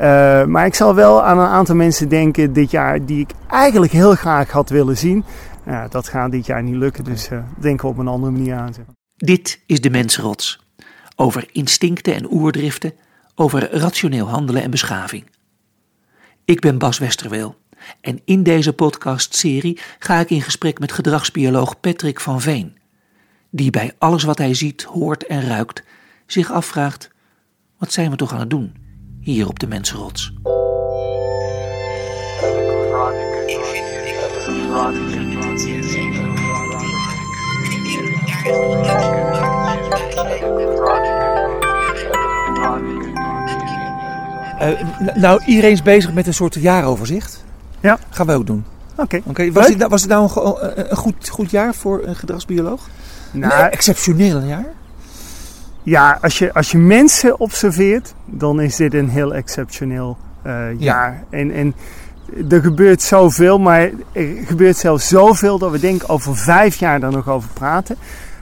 Uh, maar ik zal wel aan een aantal mensen denken dit jaar die ik eigenlijk heel graag had willen zien. Dat gaat dit jaar niet lukken, dus uh, denken we op een andere manier aan. Dit is de Mensrots. Over instincten en oerdriften, over rationeel handelen en beschaving. Ik ben Bas Westerweel en in deze podcastserie ga ik in gesprek met gedragsbioloog Patrick van Veen, die bij alles wat hij ziet, hoort en ruikt zich afvraagt: wat zijn we toch aan het doen hier op de Mensenrots? Uh, nou, iedereen is bezig met een soort jaaroverzicht. Ja. Gaan wij ook doen. Oké. Okay. Was, dit, was het nou een, een, goed, goed jaar voor een gedragsbioloog? Nou, een exceptioneel jaar? Ja, als je, als je mensen observeert, dan is dit een heel exceptioneel uh, jaar. Ja. En, en er gebeurt zoveel, maar er gebeurt zelfs zoveel dat we denk over vijf jaar daar nog over praten.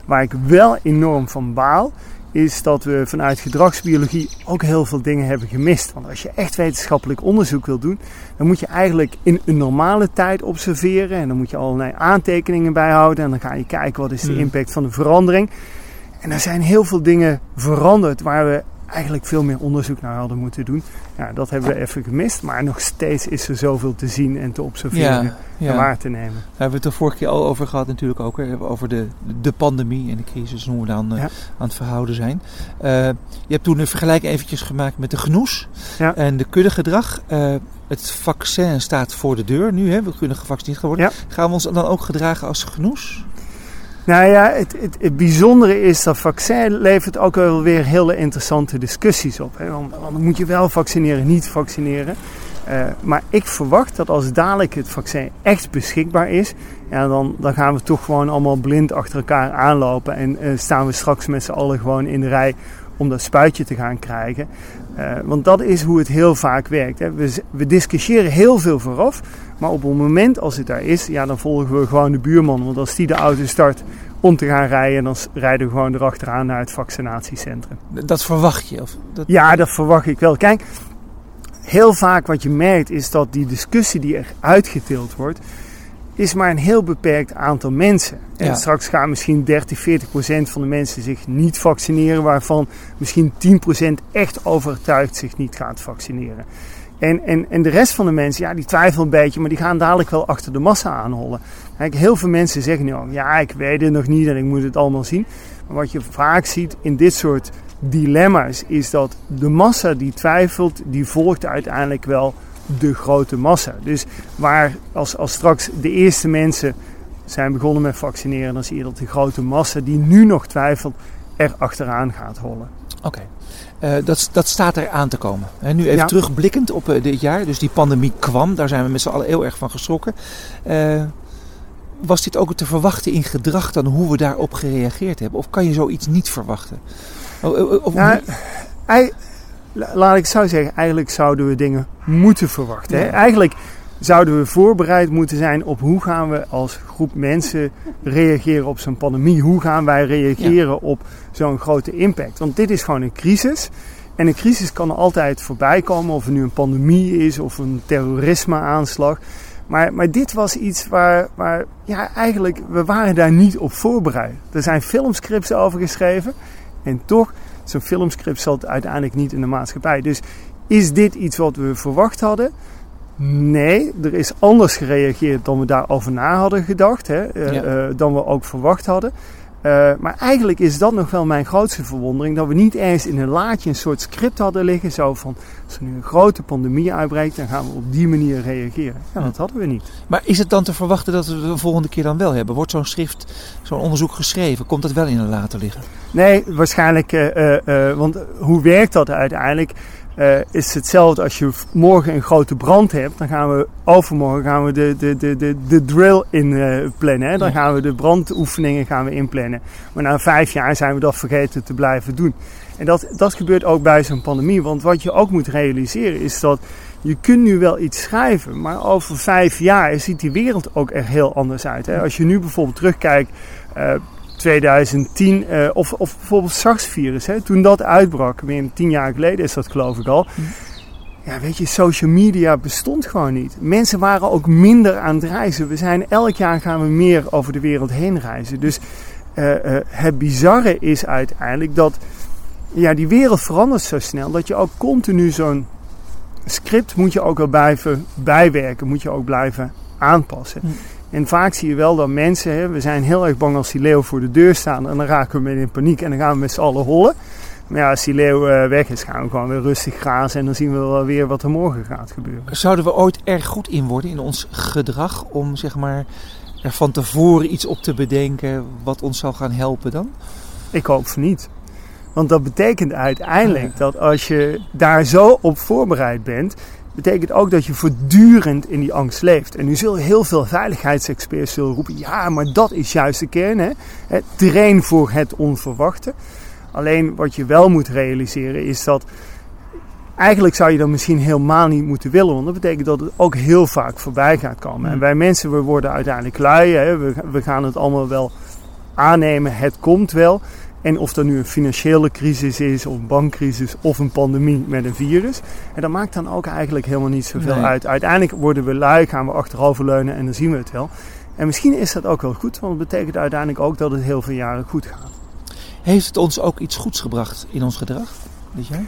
Waar ik wel enorm van baal, is dat we vanuit gedragsbiologie ook heel veel dingen hebben gemist. Want als je echt wetenschappelijk onderzoek wil doen, dan moet je eigenlijk in een normale tijd observeren. En dan moet je allerlei aantekeningen bijhouden. En dan ga je kijken wat is de impact van de verandering. En er zijn heel veel dingen veranderd waar we eigenlijk veel meer onderzoek naar hadden moeten doen. Ja, dat hebben we even gemist. Maar nog steeds is er zoveel te zien en te observeren ja, ja. en waar te nemen. Daar hebben we het er vorige keer al over gehad natuurlijk ook. Over de, de pandemie en de crisis hoe we dan uh, aan het verhouden zijn. Uh, je hebt toen een vergelijking eventjes gemaakt met de genoes en de kuddegedrag. Uh, het vaccin staat voor de deur nu. Hè? We kunnen gevaccineerd worden. Gaan we ons dan ook gedragen als genoes? Nou ja, het, bijzondere is dat vaccin levert ook wel weer hele interessante discussies op. Hè? Want, want, moet je wel vaccineren, niet vaccineren. Uh, maar ik verwacht dat als dadelijk het vaccin echt beschikbaar is, ja, dan, dan gaan we toch gewoon allemaal blind achter elkaar aanlopen. En uh, staan we straks met z'n allen gewoon in de rij om dat spuitje te gaan krijgen. Uh, want dat is hoe het heel vaak werkt. Hè. We, we, discussiëren heel veel vooraf, maar op het moment als het daar is, ja, dan volgen we gewoon de buurman. Want als die de auto start om te gaan rijden, dan rijden we gewoon erachteraan naar het vaccinatiecentrum. Dat verwacht je? Of dat... Ja, dat verwacht ik wel. Kijk, heel vaak wat je merkt is dat die discussie die er uitgetild wordt, is maar een heel beperkt aantal mensen. En ja. straks gaan misschien 30, 40 procent van de mensen zich niet vaccineren, waarvan misschien 10 procent echt overtuigd zich niet gaat vaccineren. En, en, en de rest van de mensen, ja, die twijfelen een beetje, maar die gaan dadelijk wel achter de massa aanhollen. Kijk, heel veel mensen zeggen nu al, ja, ik weet het nog niet en ik moet het allemaal zien. Maar wat je vaak ziet in dit soort dilemma's, is dat de massa die twijfelt, die volgt uiteindelijk wel de grote massa. Dus waar als, als straks de eerste mensen zijn begonnen met vaccineren, dan zie je dat de grote massa die nu nog twijfelt, er achteraan gaat hollen. Oké. Uh, dat, dat staat er aan te komen. He, nu even ja. terugblikkend op uh, dit jaar. Dus die pandemie kwam, daar zijn we met z'n allen heel erg van geschrokken. Uh, was dit ook te verwachten in gedrag dan hoe we daarop gereageerd hebben? Of kan je zoiets niet verwachten? Of, nou, hij, laat ik zo zeggen, eigenlijk zouden we dingen moeten verwachten. Ja. Eigenlijk zouden we voorbereid moeten zijn op hoe gaan we als groep mensen reageren op zo'n pandemie. Hoe gaan wij reageren ja. op zo'n grote impact. Want dit is gewoon een crisis. En een crisis kan altijd voorbij komen, of het nu een pandemie is of een terrorisme-aanslag. Maar, maar dit was iets waar, waar, ja, eigenlijk, we waren daar niet op voorbereid. Er zijn filmscripts over geschreven. En toch, zo'n filmscript zat uiteindelijk niet in de maatschappij. Dus is dit iets wat we verwacht hadden? Nee, er is anders gereageerd dan we daarover na hadden gedacht. Hè, ja. uh, dan we ook verwacht hadden. Uh, maar eigenlijk is dat nog wel mijn grootste verwondering. Dat we niet ergens in een laadje een soort script hadden liggen. Zo van, als er nu een grote pandemie uitbreekt, dan gaan we op die manier reageren. Ja, dat hadden we niet. Maar is het dan te verwachten dat we het de volgende keer dan wel hebben? Wordt zo'n schrift, zo'n onderzoek geschreven? Komt dat wel in een later liggen? Nee, waarschijnlijk. Uh, uh, want hoe werkt dat uiteindelijk? Uh, is hetzelfde als je morgen een grote brand hebt. Dan gaan we overmorgen gaan we de, de, de, de, de drill in uh, plannen. Hè? Dan gaan we de brandoefeningen gaan we inplannen. Maar na vijf jaar zijn we dat vergeten te blijven doen. En dat, dat gebeurt ook bij zo'n pandemie. Want wat je ook moet realiseren is dat je kunt nu wel iets schrijven. Maar over vijf jaar ziet die wereld ook echt heel anders uit. Hè? Als je nu bijvoorbeeld terugkijkt... Uh, 2010, uh, of, of bijvoorbeeld SARS-virus, hè, toen dat uitbrak, meer tien jaar geleden is dat geloof ik al. Hm. Ja, weet je, social media bestond gewoon niet. Mensen waren ook minder aan het reizen. We zijn elk jaar gaan we meer over de wereld heen reizen. Dus uh, uh, het bizarre is uiteindelijk dat ja, die wereld verandert zo snel dat je ook continu zo'n script moet je ook wel blijven bijwerken, moet je ook blijven aanpassen. En vaak zie je wel dat mensen, hè, we zijn heel erg bang als die leeuw voor de deur staan en dan raken we in paniek en dan gaan we met z'n allen hollen. Maar ja, als die leeuw uh, weg is, gaan we gewoon weer rustig grazen en dan zien we wel weer wat er morgen gaat gebeuren. Zouden we ooit erg goed in worden in ons gedrag om zeg maar er van tevoren iets op te bedenken wat ons zal gaan helpen dan? Ik hoop van niet. Want dat betekent uiteindelijk dat als je daar zo op voorbereid bent, betekent ook dat je voortdurend in die angst leeft. En nu zullen heel veel veiligheidsexperts zullen roepen: ja, maar dat is juist de kern. Hè? Train voor het onverwachte. Alleen wat je wel moet realiseren is dat. Eigenlijk zou je dat misschien helemaal niet moeten willen, want dat betekent dat het ook heel vaak voorbij gaat komen. En mm. wij mensen, we worden uiteindelijk lui, hè? We, we gaan het allemaal wel aannemen, het komt wel. En of dat nu een financiële crisis is, of een bankcrisis, of een pandemie met een virus. En dat maakt dan ook eigenlijk helemaal niet zoveel uit. Uiteindelijk worden we lui, gaan we achteroverleunen en dan zien we het wel. En misschien is dat ook wel goed, want het betekent uiteindelijk ook dat het heel veel jaren goed gaat. Heeft het ons ook iets goeds gebracht in ons gedrag, weet jij?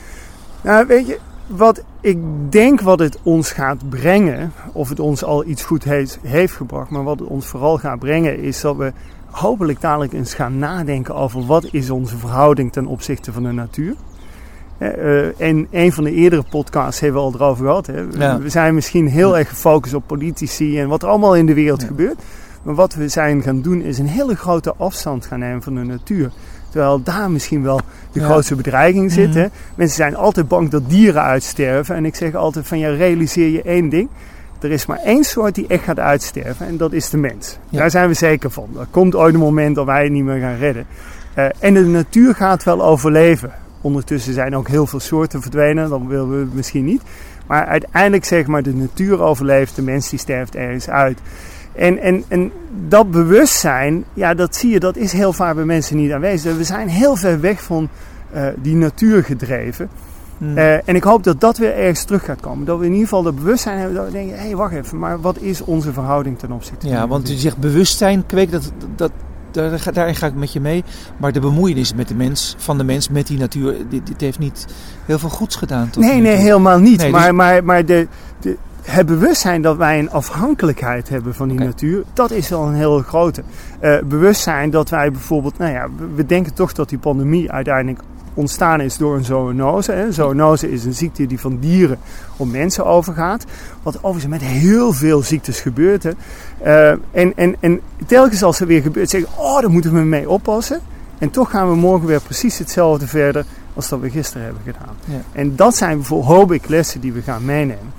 Nou, weet je, wat ik denk wat het ons gaat brengen, of het ons al iets goed heeft, heeft gebracht, maar wat het ons vooral gaat brengen, is dat we hopelijk dadelijk eens gaan nadenken over wat is onze verhouding ten opzichte van de natuur. Uh, en een van de eerdere podcasts hebben we al erover gehad. Hè. We zijn misschien heel erg gefocust op politici en wat er allemaal in de wereld gebeurt. Maar wat we zijn gaan doen is een hele grote afstand gaan nemen van de natuur. Terwijl daar misschien wel de grootste bedreiging zit. Mhm. Mensen zijn altijd bang dat dieren uitsterven. En ik zeg altijd van ja, realiseer je één ding. Er is maar één soort die echt gaat uitsterven en dat is de mens. Daar zijn we zeker van. Er komt ooit een moment dat wij het niet meer gaan redden. Uh, en de natuur gaat wel overleven. Ondertussen zijn ook heel veel soorten verdwenen, dat willen we misschien niet. Maar uiteindelijk zeg maar, de natuur overleeft, de mens die sterft ergens uit. En, en, en dat bewustzijn, ja, dat zie je, dat is heel vaak bij mensen niet aanwezig. We zijn heel ver weg van uh, die natuur gedreven. Hmm. Uh, en ik hoop dat dat weer ergens terug gaat komen. Dat we in ieder geval dat bewustzijn hebben. Dat we denken, hé, hey, wacht even. Maar wat is onze verhouding ten opzichte Ja, want je zegt bewustzijn, kweek, dat, dat, daar, daarin ga ik met je mee. Maar de bemoeienis met de mens, van de mens met die natuur, dit, dit heeft niet heel veel goeds gedaan. Tot nee, nee, helemaal niet. Nee, maar, dus... maar, maar de, de, het bewustzijn dat wij een afhankelijkheid hebben van die okay. natuur, dat is wel een heel grote. Uh, bewustzijn dat wij bijvoorbeeld, nou ja, we denken toch dat die pandemie uiteindelijk ontstaan is door een zoonose. Een zoonose is een ziekte die van dieren op mensen overgaat. Wat overigens met heel veel ziektes gebeurt. Hè. Uh, en, en, en telkens als er weer gebeurt, zeggen oh, daar moeten we mee oppassen. En toch gaan we morgen weer precies hetzelfde verder als dat we gisteren hebben gedaan. Ja. En dat zijn bijvoorbeeld, hoop ik, lessen die we gaan meenemen.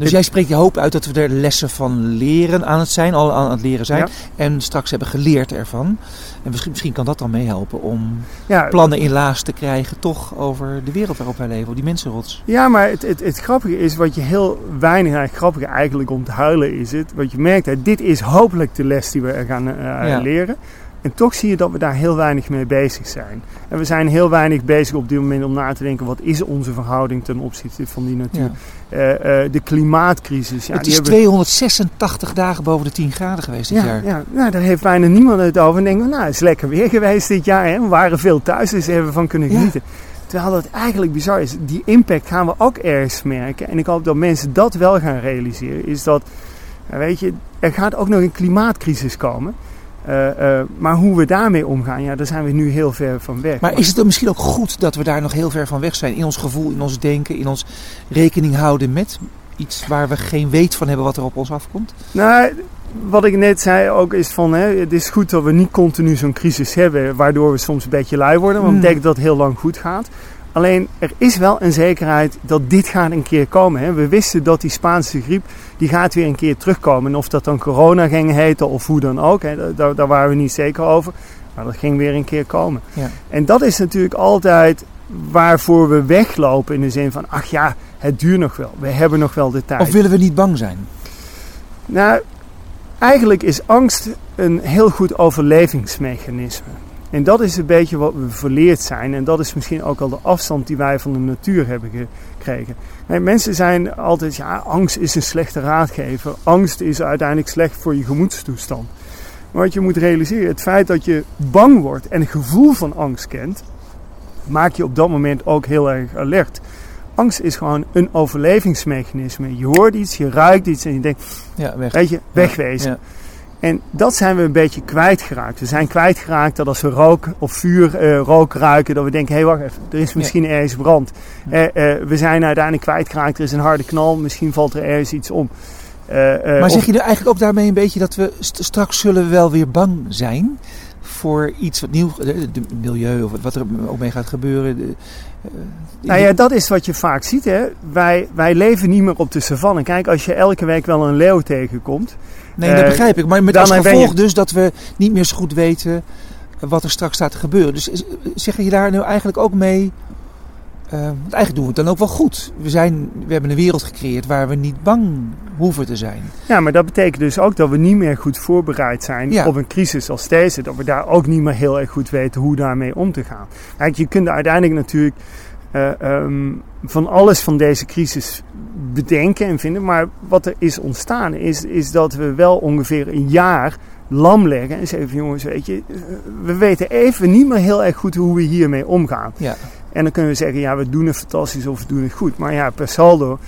Dus jij spreekt je hoop uit dat we er lessen van leren aan het zijn, al aan het leren zijn. En straks hebben geleerd ervan. En misschien, misschien kan dat dan meehelpen om ja, plannen in laas te krijgen, toch over de wereld waarop wij leven, die mensenrots. Ja, maar het, het, het grappige is, wat je heel weinig, eigenlijk grappige eigenlijk om te huilen is het, wat je merkt, hè, dit is hopelijk de les die we gaan uh, leren. En toch zie je dat we daar heel weinig mee bezig zijn. En we zijn heel weinig bezig op dit moment om na te denken: wat is onze verhouding ten opzichte van die natuur? Ja. Uh, uh, de klimaatcrisis. Ja, het is 286 dagen boven de 10 graden geweest dit ja, jaar. Ja, nou, daar heeft bijna niemand het over. En denken: nou, het is lekker weer geweest dit jaar. Hè? We waren veel thuis, dus hebben we van kunnen genieten. Terwijl het eigenlijk bizar is. Die impact gaan we ook ergens merken. En ik hoop dat mensen dat wel gaan realiseren. Is dat, weet je, er gaat ook nog een klimaatcrisis komen. Uh, uh, maar hoe we daarmee omgaan, ja, daar zijn we nu heel ver van weg. Maar is het dan misschien ook goed dat we daar nog heel ver van weg zijn? In ons gevoel, in ons denken, in ons rekening houden met iets waar we geen weet van hebben wat er op ons afkomt? Nou, wat ik net zei ook is van, hè, het is goed dat we niet continu zo'n crisis hebben, waardoor we soms een beetje lui worden. Want dat betekent dat het heel lang goed gaat. Alleen er is wel een zekerheid dat dit gaat een keer komen. Hè. We wisten dat die Spaanse griep die gaat weer een keer terugkomen. En of dat dan corona ging heten of hoe dan ook, hè, daar, daar waren we niet zeker over. Maar dat ging weer een keer komen. Ja. En dat is natuurlijk altijd waarvoor we weglopen in de zin van, ach ja, het duurt nog wel. We hebben nog wel de tijd. Of willen we niet bang zijn? Nou, eigenlijk is angst een heel goed overlevingsmechanisme. En dat is een beetje wat we verleerd zijn. En dat is misschien ook al de afstand die wij van de natuur hebben gekregen. Nee, mensen zijn altijd, ja, angst is een slechte raadgever. Angst is uiteindelijk slecht voor je gemoedstoestand. Maar wat je moet realiseren, het feit dat je bang wordt en een gevoel van angst kent, maakt je op dat moment ook heel erg alert. Angst is gewoon een overlevingsmechanisme. Je hoort iets, je ruikt iets en je denkt, ja, weg. weet je, wegwezen. Ja. En dat zijn we een beetje kwijtgeraakt. We zijn kwijtgeraakt dat als we rook of vuur uh, rook ruiken, dat we denken, hé hey, wacht even, er is misschien ergens brand. Uh, uh, we zijn uiteindelijk kwijtgeraakt, er is een harde knal, misschien valt er ergens iets om. maar zeg je er eigenlijk ook daarmee een beetje dat we st straks zullen wel weer bang zijn? voor iets wat nieuw, het milieu of wat er ook mee gaat gebeuren. De, nou ja, dat is wat je vaak ziet. Hè. Wij, wij leven niet meer op de savanne. Kijk, als je elke week wel een leeuw tegenkomt, Nee, dat begrijp ik. Maar met als gevolg dus dat we niet meer zo goed weten wat er straks staat te gebeuren. Dus zeg je daar nu eigenlijk ook mee... Uh, want eigenlijk doen we het dan ook wel goed. We, zijn, we hebben een wereld gecreëerd waar we niet bang hoeven te zijn. Ja, maar dat betekent dus ook dat we niet meer goed voorbereid zijn op een crisis als deze. Dat we daar ook niet meer heel erg goed weten hoe daarmee om te gaan. Kijk, je kunt uiteindelijk natuurlijk uh, um, van alles van deze crisis bedenken en vinden. Maar wat er is ontstaan is, is dat we wel ongeveer een jaar lam leggen en zeggen van jongens, weet je, we weten even niet meer heel erg goed hoe we hiermee omgaan. Ja. En dan kunnen we zeggen, ja, we doen het fantastisch of we doen het goed. Maar ja, per saldo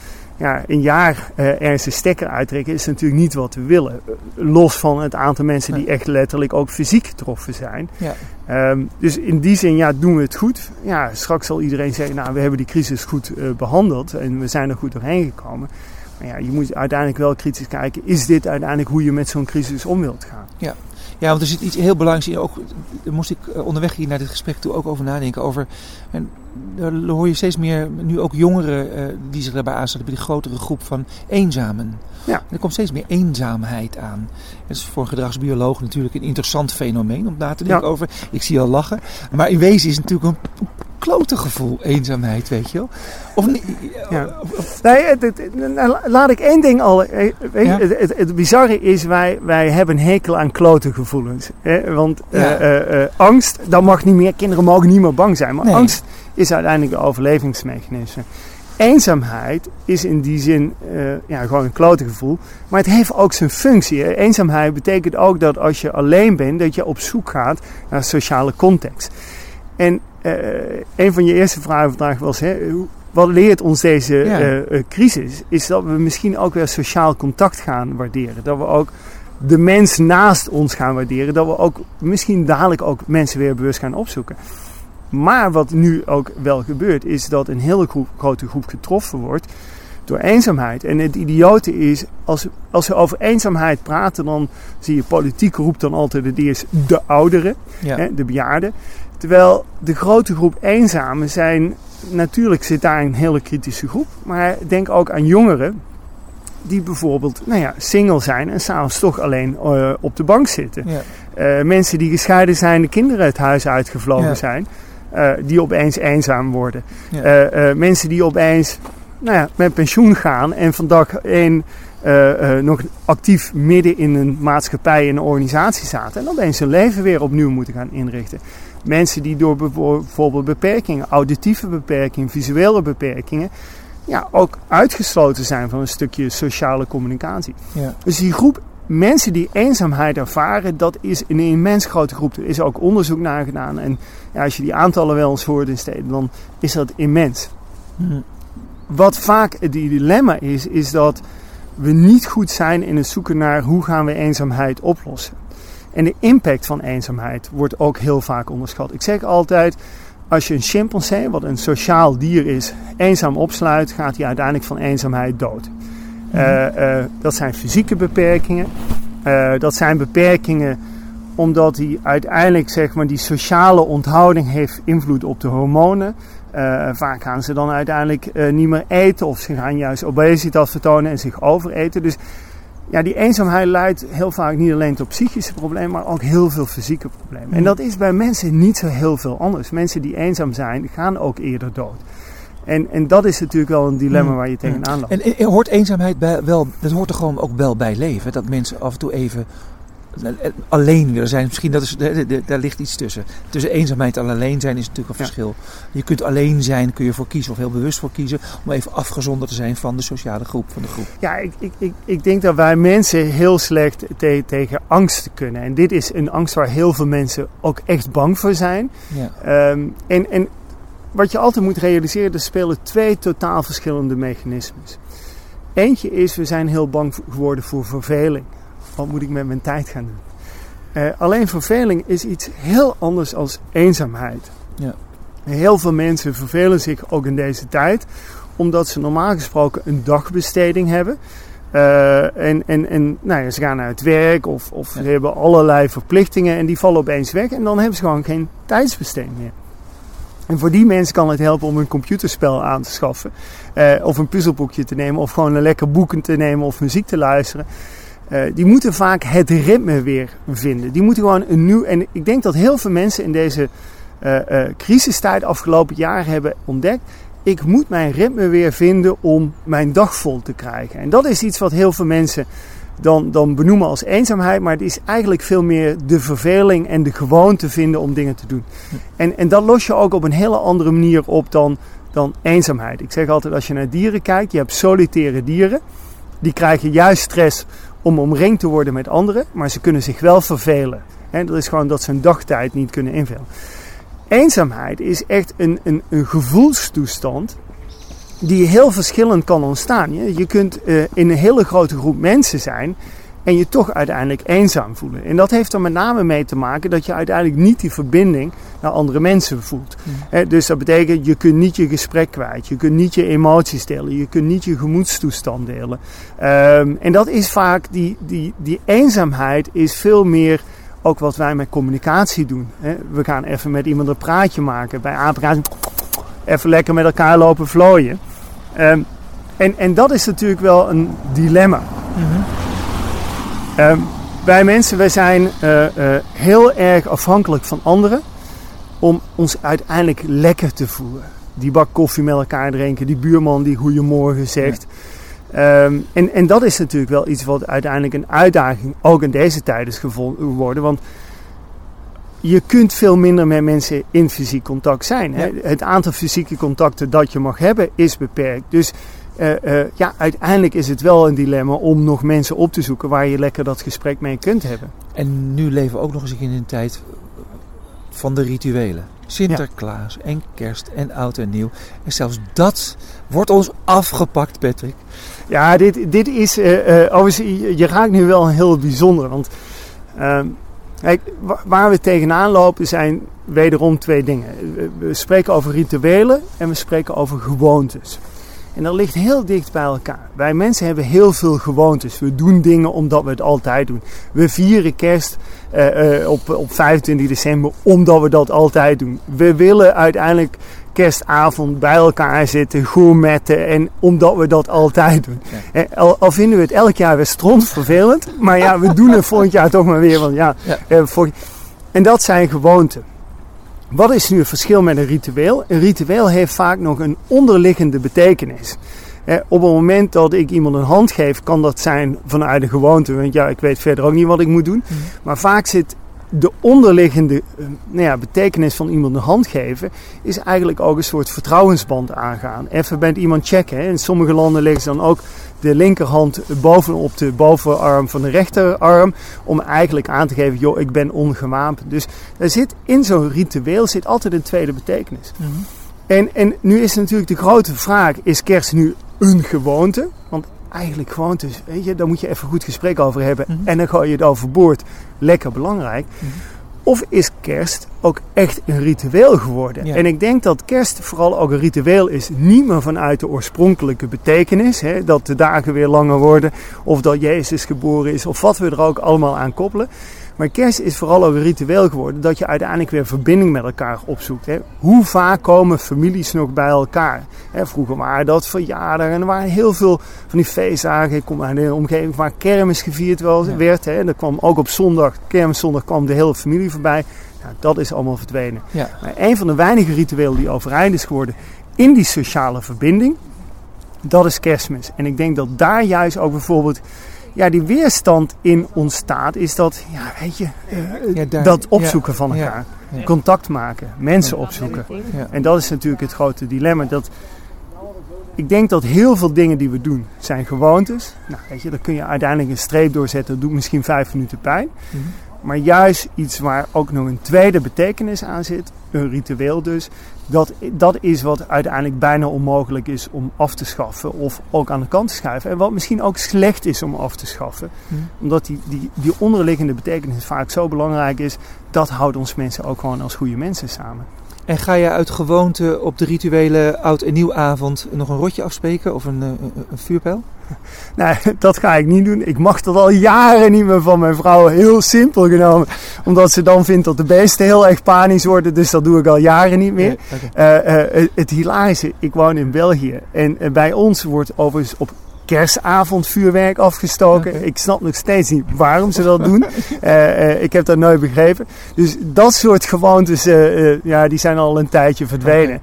ja, een jaar uh, ergens de stekker uittrekken is natuurlijk niet wat we willen. Los van het aantal mensen die echt letterlijk ook fysiek getroffen zijn. Ja. Um, dus in die zin ja, doen we het goed. Ja, straks zal iedereen zeggen, nou we hebben die crisis goed uh, behandeld en we zijn er goed doorheen gekomen. Maar ja, je moet uiteindelijk wel kritisch kijken, is dit uiteindelijk hoe je met zo'n crisis om wilt gaan? Ja. Ja, want er zit iets heel belangrijks in. Ook, daar moest ik eh, onderweg hier naar dit gesprek toe ook over nadenken. Over, en daar hoor je steeds meer, nu ook jongeren uh, die zich daarbij aansluiten, bij die grotere groep van eenzamen. Ja. er komt steeds meer eenzaamheid aan. Dat is voor een gedragsbioloog natuurlijk een interessant fenomeen om na te denken over. Ik zie al lachen. Maar in wezen is het natuurlijk een klote gevoel, eenzaamheid, weet je wel. Of niet? Ja. Nee, nou, laat ik één ding al. Eh, weet je, het, het, het, bizarre is, wij, wij hebben een hekel aan klote gevoelens. Hè? Want uh, uh, angst, dat mag niet meer. Kinderen mogen niet meer bang zijn. Maar angst is uiteindelijk een overlevingsmechanisme. Eenzaamheid is in die zin ja, gewoon een klote gevoel. Maar het heeft ook zijn functie. Eenzaamheid betekent ook dat als je alleen bent, dat je op zoek gaat naar sociale context. En uh, een van je eerste vragen vandaag was: hè, wat leert ons deze uh, uh, crisis? Is dat we misschien ook weer sociaal contact gaan waarderen. Dat we ook de mens naast ons gaan waarderen. Dat we ook misschien dadelijk ook mensen weer bewust gaan opzoeken. Maar wat nu ook wel gebeurt, is dat een hele groep, grote groep getroffen wordt door eenzaamheid. En het idiote is, als, als we over eenzaamheid praten, dan zie je politiek roept dan altijd het eerst de ouderen, ja. hè, de bejaarden. Terwijl de grote groep eenzamen zijn, natuurlijk zit daar een hele kritische groep, maar denk ook aan jongeren die bijvoorbeeld nou ja, single zijn en s'avonds toch alleen uh, op de bank zitten. Ja. Uh, mensen die gescheiden zijn, de kinderen het huis uitgevlogen ja. zijn, uh, die opeens eenzaam worden. mensen die opeens nou ja, met pensioen gaan en van dag één nog actief midden in een maatschappij, in een organisatie zaten en opeens hun leven weer opnieuw moeten gaan inrichten. Mensen die door bijvoorbeeld beperkingen, auditieve beperkingen, visuele beperkingen, ja, ook uitgesloten zijn van een stukje sociale communicatie. Ja. Dus die groep mensen die eenzaamheid ervaren, dat is een immens grote groep. Er is ook onderzoek naar gedaan. En ja, als je die aantallen wel eens hoort in steden, dan is dat immens. Hm. Wat vaak het dilemma is, is dat we niet goed zijn in het zoeken naar hoe gaan we eenzaamheid oplossen. En de impact van eenzaamheid wordt ook heel vaak onderschat. Ik zeg altijd, als je een chimpansee, wat een sociaal dier is, eenzaam opsluit, gaat hij uiteindelijk van eenzaamheid dood. Uh, uh, dat zijn fysieke beperkingen. Uh, dat zijn beperkingen omdat hij uiteindelijk zeg maar, die sociale onthouding heeft invloed op de hormonen. vaak gaan ze dan uiteindelijk niet meer eten of ze gaan juist obesitas vertonen en zich overeten. Dus ja, die eenzaamheid leidt heel vaak niet alleen tot psychische problemen, maar ook heel veel fysieke problemen. En dat is bij mensen niet zo heel veel anders. Mensen die eenzaam zijn, gaan ook eerder dood. En, en dat is natuurlijk wel een dilemma waar je tegenaan loopt. En, en, hoort eenzaamheid bij, wel, dat hoort er gewoon ook wel bij leven? Dat mensen af en toe even alleen willen zijn. Misschien dat is, daar ligt iets tussen. Tussen eenzaamheid en alleen zijn is natuurlijk een verschil. Je kunt alleen zijn, kun je voor kiezen of heel bewust voor kiezen. Om even afgezonderd te zijn van de sociale groep, van de groep. Ja, ik, ik, ik, ik denk dat wij mensen heel slecht tegen angst kunnen. En dit is een angst waar heel veel mensen ook echt bang voor zijn. Ja. Ehm, en, en wat je altijd moet realiseren, er spelen twee totaal verschillende mechanismes. Eentje is, we zijn heel bang geworden voor verveling. Wat moet ik met mijn tijd gaan doen? Uh, alleen verveling is iets heel anders als eenzaamheid. Ja. Heel veel mensen vervelen zich ook in deze tijd, omdat ze normaal gesproken een dagbesteding hebben. Uh, en en, en nou ja, ze gaan naar het werk of, of ze hebben allerlei verplichtingen en die vallen opeens weg. En dan hebben ze gewoon geen tijdsbesteding meer. En voor die mensen kan het helpen om een computerspel aan te schaffen. Uh, of een puzzelboekje te nemen. Of gewoon een lekker boeken te nemen of muziek te luisteren. Uh, die moeten vaak het ritme weer vinden. Die moeten gewoon een nieuw. En ik denk dat heel veel mensen in deze uh, crisistijd afgelopen jaar hebben ontdekt. Ik moet mijn ritme weer vinden om mijn dag vol te krijgen. En dat is iets wat heel veel mensen dan, dan benoemen als eenzaamheid. Maar het is eigenlijk veel meer de verveling en de gewoonte vinden om dingen te doen. En, en dat los je ook op een hele andere manier op dan, dan eenzaamheid. Ik zeg altijd als je naar dieren kijkt, je hebt solitaire dieren. Die krijgen juist stress om omringd te worden met anderen, maar ze kunnen zich wel vervelen. He, dat is gewoon dat ze een dagtijd niet kunnen invullen. Eenzaamheid is echt een, een, een gevoelstoestand die heel verschillend kan ontstaan. Je, je kunt uh, in een hele grote groep mensen zijn en je toch uiteindelijk eenzaam voelen. En dat heeft er met name mee te maken dat je uiteindelijk niet die verbinding naar andere mensen voelt. Mm. dus dat betekent, je kunt niet je gesprek kwijt, je kunt niet je emoties delen, je kunt niet je gemoedstoestand delen. Um, en dat is vaak, die, die, die eenzaamheid is veel meer ook wat wij met communicatie doen. we gaan even met iemand een praatje maken. Bij aanpraten even lekker met elkaar lopen vlooien. Um, en, en dat is natuurlijk wel een dilemma. Mm um, wij mensen, wij zijn uh, uh, heel erg afhankelijk van anderen om ons uiteindelijk lekker te voelen. Die bak koffie met elkaar drinken, die buurman die goeiemorgen zegt. Ja. Um, en, en dat is natuurlijk wel iets wat uiteindelijk een uitdaging ook in deze tijd is geworden. Want je kunt veel minder met mensen in fysiek contact zijn. Hè? Het aantal fysieke contacten dat je mag hebben is beperkt. Dus uh, uh, ja, uiteindelijk is het wel een dilemma om nog mensen op te zoeken waar je lekker dat gesprek mee kunt hebben. En nu leven we ook nog eens in een tijd van de rituelen. Sinterklaas ja. en kerst en oud en nieuw. En zelfs dat wordt ons afgepakt, Patrick. Ja, dit, dit is. Uh, je, raakt nu wel heel bijzonder. Want ehm, Kijk, waar we tegenaan lopen zijn wederom twee dingen. We spreken over rituelen en we spreken over gewoontes. En dat ligt heel dicht bij elkaar. Wij mensen hebben heel veel gewoontes. We doen dingen omdat we het altijd doen. We vieren kerst uh, uh, op, op 25 december omdat we dat altijd doen. We willen uiteindelijk kerstavond bij elkaar zitten, gourmetten. En omdat we dat altijd doen. Ja. Al, al, vinden we het elk jaar weer stront vervelend. Maar ja, we doen het volgend jaar toch maar weer. Want ja, ja. Eh, en dat zijn gewoonten. Wat is nu het verschil met een ritueel? Een ritueel heeft vaak nog een onderliggende betekenis. Eh, op het moment dat ik iemand een hand geef, kan dat zijn vanuit de gewoonte. Want ja, ik weet verder ook niet wat ik moet doen. Mm. Maar vaak zit de onderliggende uh, nou ja, betekenis van iemand een hand geven, is eigenlijk ook een soort vertrouwensband aangaan. Even bij iemand checken. Hè. In sommige landen leggen ze dan ook de linkerhand bovenop de bovenarm van de rechterarm. Om eigenlijk aan te geven, joh, ik ben ongewapend. Dus er zit in zo'n ritueel zit altijd een tweede betekenis. Mm -hmm. en, en nu is natuurlijk de grote vraag, is kerst nu een gewoonte? Want eigenlijk gewoontes, weet je, daar moet je even goed gesprek over hebben. Mm -hmm. En dan gooi je het overboord. Lekker belangrijk. Mm -hmm. Of is kerst ook echt een ritueel geworden? Ja. En ik denk dat kerst vooral ook een ritueel is, niet meer vanuit de oorspronkelijke betekenis, hè, dat de dagen weer langer worden, of dat Jezus geboren is, of wat we er ook allemaal aan koppelen. Maar kerst is vooral ook een ritueel geworden dat je uiteindelijk weer verbinding met elkaar opzoekt. Hè. Hoe vaak komen families nog bij elkaar? Hè, vroeger waren dat verjaardagen en er waren heel veel van die feestdagen. Ik kom uit een omgeving waar kermis gevierd werd. Hè. Er kwam ook op zondag, kermiszondag, kwam de hele familie voorbij. Nou, dat is allemaal verdwenen. Ja. Maar een van de weinige rituelen die overeind is geworden in die sociale verbinding, dat is kerstmis. En ik denk dat daar juist ook bijvoorbeeld ja, die weerstand in ontstaat, is dat, ja, weet je, uh, dat opzoeken van elkaar. Contact maken, mensen opzoeken. En dat is natuurlijk het grote dilemma. Dat, ik denk dat heel veel dingen die we doen zijn gewoontes. Nou, weet je, daar kun je uiteindelijk een streep doorzetten. Dat doet misschien vijf minuten pijn. Mhm. Maar juist iets waar ook nog een tweede betekenis aan zit, een ritueel dus, dat, dat is wat uiteindelijk bijna onmogelijk is om af te schaffen of ook aan de kant te schuiven. En wat misschien ook slecht is om af te schaffen, hmm. omdat die, die, die onderliggende betekenis vaak zo belangrijk is, dat houdt ons mensen ook gewoon als goede mensen samen. En ga je uit gewoonte op de rituele oud- en nieuwavond nog een rotje afspreken of een, een, een vuurpijl? Nee, dat ga ik niet doen. Ik mag dat al jaren niet meer van mijn vrouw. Heel simpel genomen. Omdat ze dan vindt dat de beesten heel erg panisch worden. Dus dat doe ik al jaren niet meer. Eh, eh, het hilarische, ik woon in België. En eh, bij ons wordt overigens op kerstavond vuurwerk afgestoken. Ik snap nog steeds niet waarom ze dat doen. ik heb dat nooit begrepen. Dus dat soort gewoontes, ja, die zijn al een tijdje verdwenen.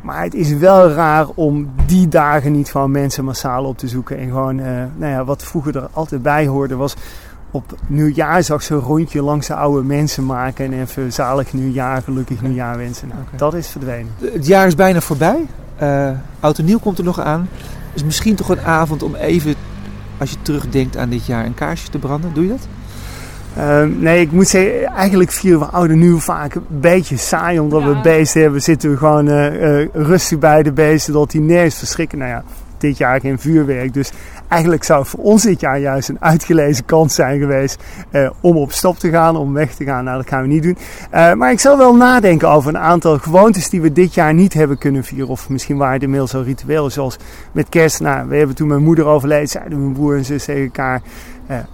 Maar het is wel raar om die dagen niet gewoon mensen massaal op te zoeken. En gewoon, nou ja, wat vroeger er altijd bij hoorde was op nieuwjaar zag ze een rondje langs de oude mensen maken en even zalig nieuwjaar, gelukkig nieuwjaar wensen. Nou, Dat is verdwenen. Het jaar is bijna voorbij. Uh, Oud en Nieuw komt er nog aan. Is misschien toch een avond om even, als je terugdenkt aan dit jaar, een kaarsje te branden. Doe je dat? Ehm, nee, ik moet zeggen, eigenlijk vieren we oude nieuw vaak een beetje saai omdat we beesten hebben. Zitten we gewoon uh, rustig bij de beesten, dat die nergens verschrikken. Nou ja, dit jaar geen vuurwerk. Dus eigenlijk zou voor ons dit jaar juist een uitgelezen kans zijn geweest uh, om op stop te gaan, om weg te gaan. Nou, dat gaan we niet doen. Uh, maar ik zal wel nadenken over een aantal gewoontes die we dit jaar niet hebben kunnen vieren. Of misschien waren het inmiddels al ritueel, zoals met kerst. Nou, we hebben toen mijn moeder overleed, zeiden mijn broer en zus tegen elkaar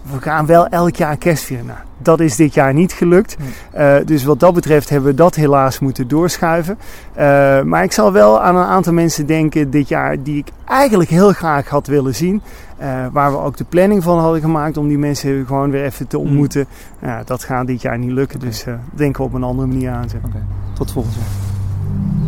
we gaan wel elk jaar kerst vieren. Nou, dat is dit jaar niet gelukt. Uh, dus wat dat betreft hebben we dat helaas moeten doorschuiven. Uh, maar ik zal wel aan een aantal mensen denken dit jaar die ik eigenlijk heel graag had willen zien. Uh, waar we ook de planning van hadden gemaakt om die mensen gewoon weer even te hmm. ontmoeten. Mm. dat gaat dit jaar niet lukken. Okay. Dus denken we op een andere manier aan. Okay. Tot volgend jaar.